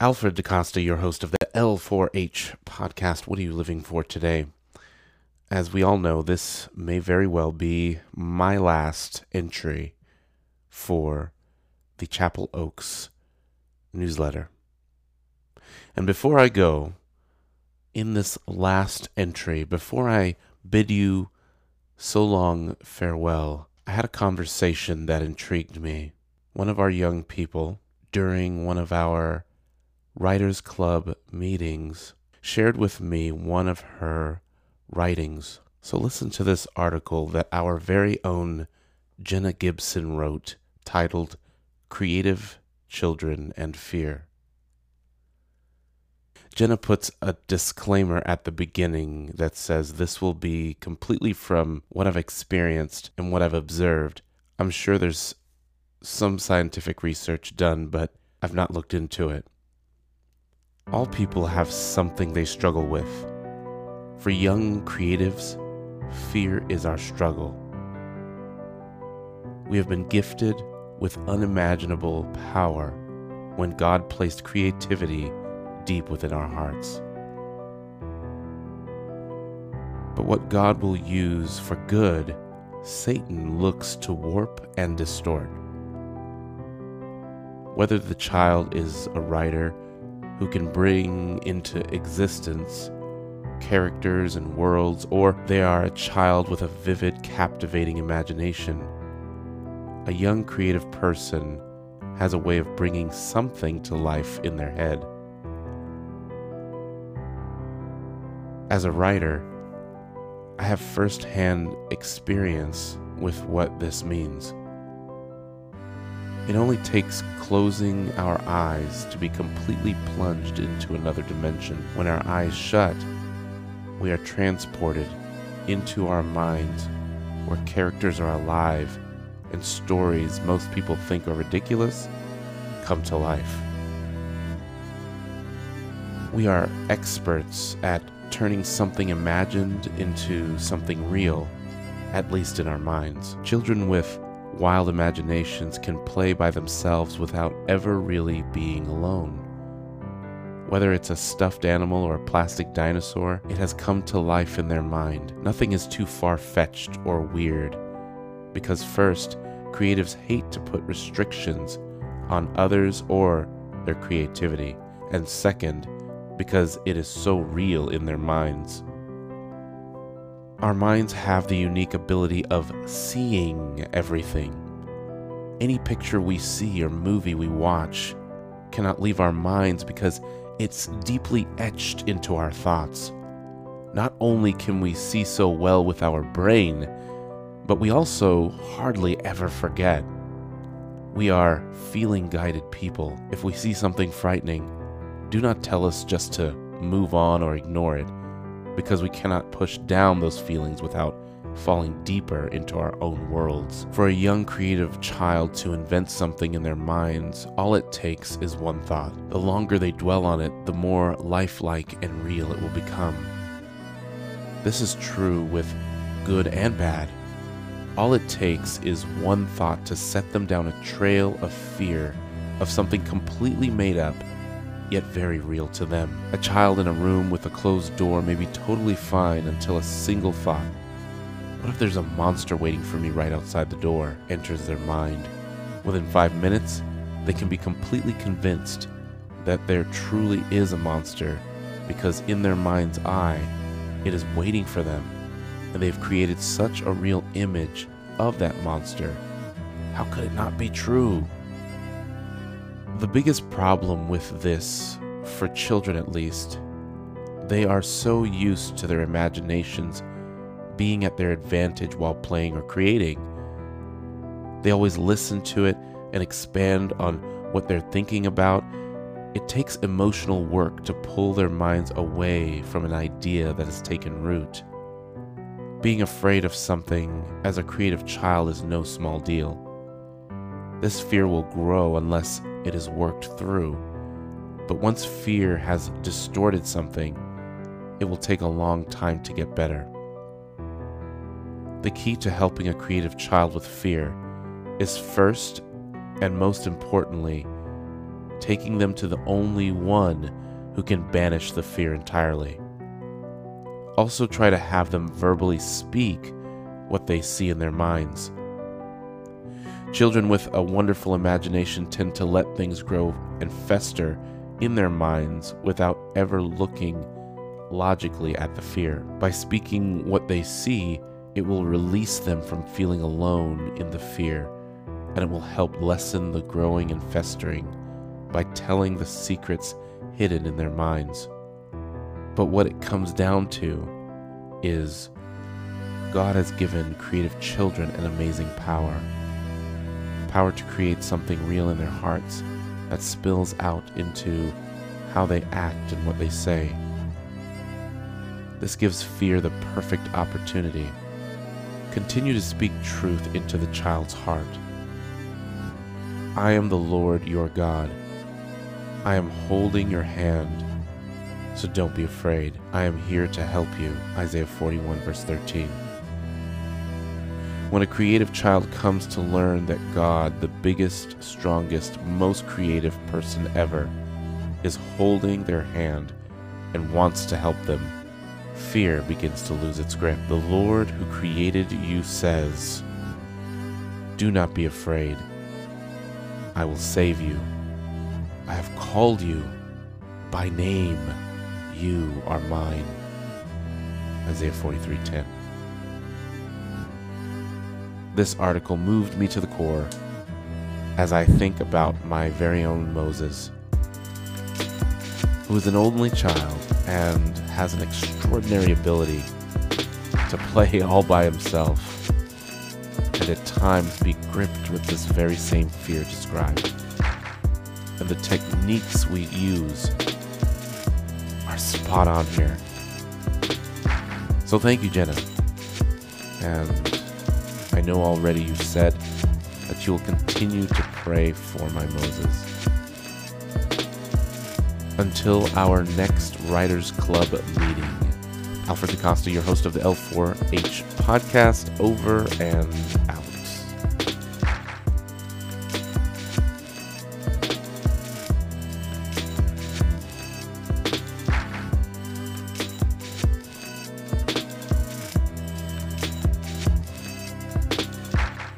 Alfred DaCosta, your host of the L4H podcast. What are you living for today? As we all know, this may very well be my last entry for the Chapel Oaks newsletter. And before I go, in this last entry, before I bid you so long farewell, I had a conversation that intrigued me. One of our young people, during one of our Writers Club meetings, shared with me one of her writings. So listen to this article that our very own Jenna Gibson wrote titled Creative Children and Fear. Jenna puts a disclaimer at the beginning that says this will be completely from what I've experienced and what I've observed. I'm sure there's some scientific research done, but I've not looked into it. All people have something they struggle with. For young creatives, fear is our struggle. We have been gifted with unimaginable power when God placed creativity deep within our hearts. But what God will use for good, Satan looks to warp and distort. Whether the child is a writer who can bring into existence characters and worlds, or they are a child with a vivid, captivating imagination. A young creative person has a way of bringing something to life in their head. As a writer, I have firsthand experience with what this means. It only takes closing our eyes to be completely plunged into another dimension. When our eyes shut, we are transported into our minds where characters are alive and stories most people think are ridiculous come to life. We are experts at turning something imagined into something real, at least in our minds. Children with wild imaginations can play by themselves without ever really being alone. Whether it's a stuffed animal or a plastic dinosaur, it has come to life in their mind. Nothing is too far fetched or weird. Because, first, creatives hate to put restrictions on others or their creativity, and second, because it is so real in their minds. Our minds have the unique ability of seeing everything. Any picture we see or movie we watch cannot leave our minds because it's deeply etched into our thoughts. Not only can we see so well with our brain, but we also hardly ever forget. We are feeling guided people. If we see something frightening, do not tell us just to move on or ignore it because we cannot push down those feelings without falling deeper into our own worlds. For a young creative child to invent something in their minds, all it takes is one thought. The longer they dwell on it, the more lifelike and real it will become. This is true with good and bad. All it takes is one thought to set them down a trail of fear of something completely made up yet very real to them. A child in a room with a closed door may be totally fine until a single thought what if there's a monster waiting for me right outside the door enters their mind? Within five minutes, they can be completely convinced that there truly is a monster because in their mind's eye, it is waiting for them, and they've created such a real image of that monster. How could it not be true? The biggest problem with this, for children at least, they are so used to their imaginations being at their advantage while playing or creating. They always listen to it and expand on what they're thinking about. It takes emotional work to pull their minds away from an idea that has taken root. Being afraid of something as a creative child is no small deal. This fear will grow unless it is worked through. But once fear has distorted something, it will take a long time to get better. The key to helping a creative child with fear is first and most importantly taking them to the only one who can banish the fear entirely. Also, try to have them verbally speak what they see in their minds. Children with a wonderful imagination tend to let things grow and fester in their minds without ever looking logically at the fear. By speaking what they see, it will release them from feeling alone in the fear, and it will help lessen the growing and festering by telling the secrets hidden in their minds. But what it comes down to is God has given creative children an amazing power power to create something real in their hearts that spills out into how they act and what they say. This gives fear the perfect opportunity. Continue to speak truth into the child's heart. I am the Lord your God. I am holding your hand, so don't be afraid. I am here to help you. Isaiah 41, verse 13. When a creative child comes to learn that God, the biggest, strongest, most creative person ever, is holding their hand and wants to help them, fear begins to lose its grip. The Lord who created you says, Do not be afraid. I will save you. I have called you by name. You are mine. Isaiah 43:10. This article moved me to the core as I think about my very own Moses, who is an only child and has an extraordinary ability to play all by himself and at times be gripped with this very same fear described. And the techniques we use are spot on here. So thank you, Jenna. And I know already you said that you will continue to pray for my Moses. Until our next Writers Club meeting, Alfred DaCosta, your host of the L4H podcast, over and out.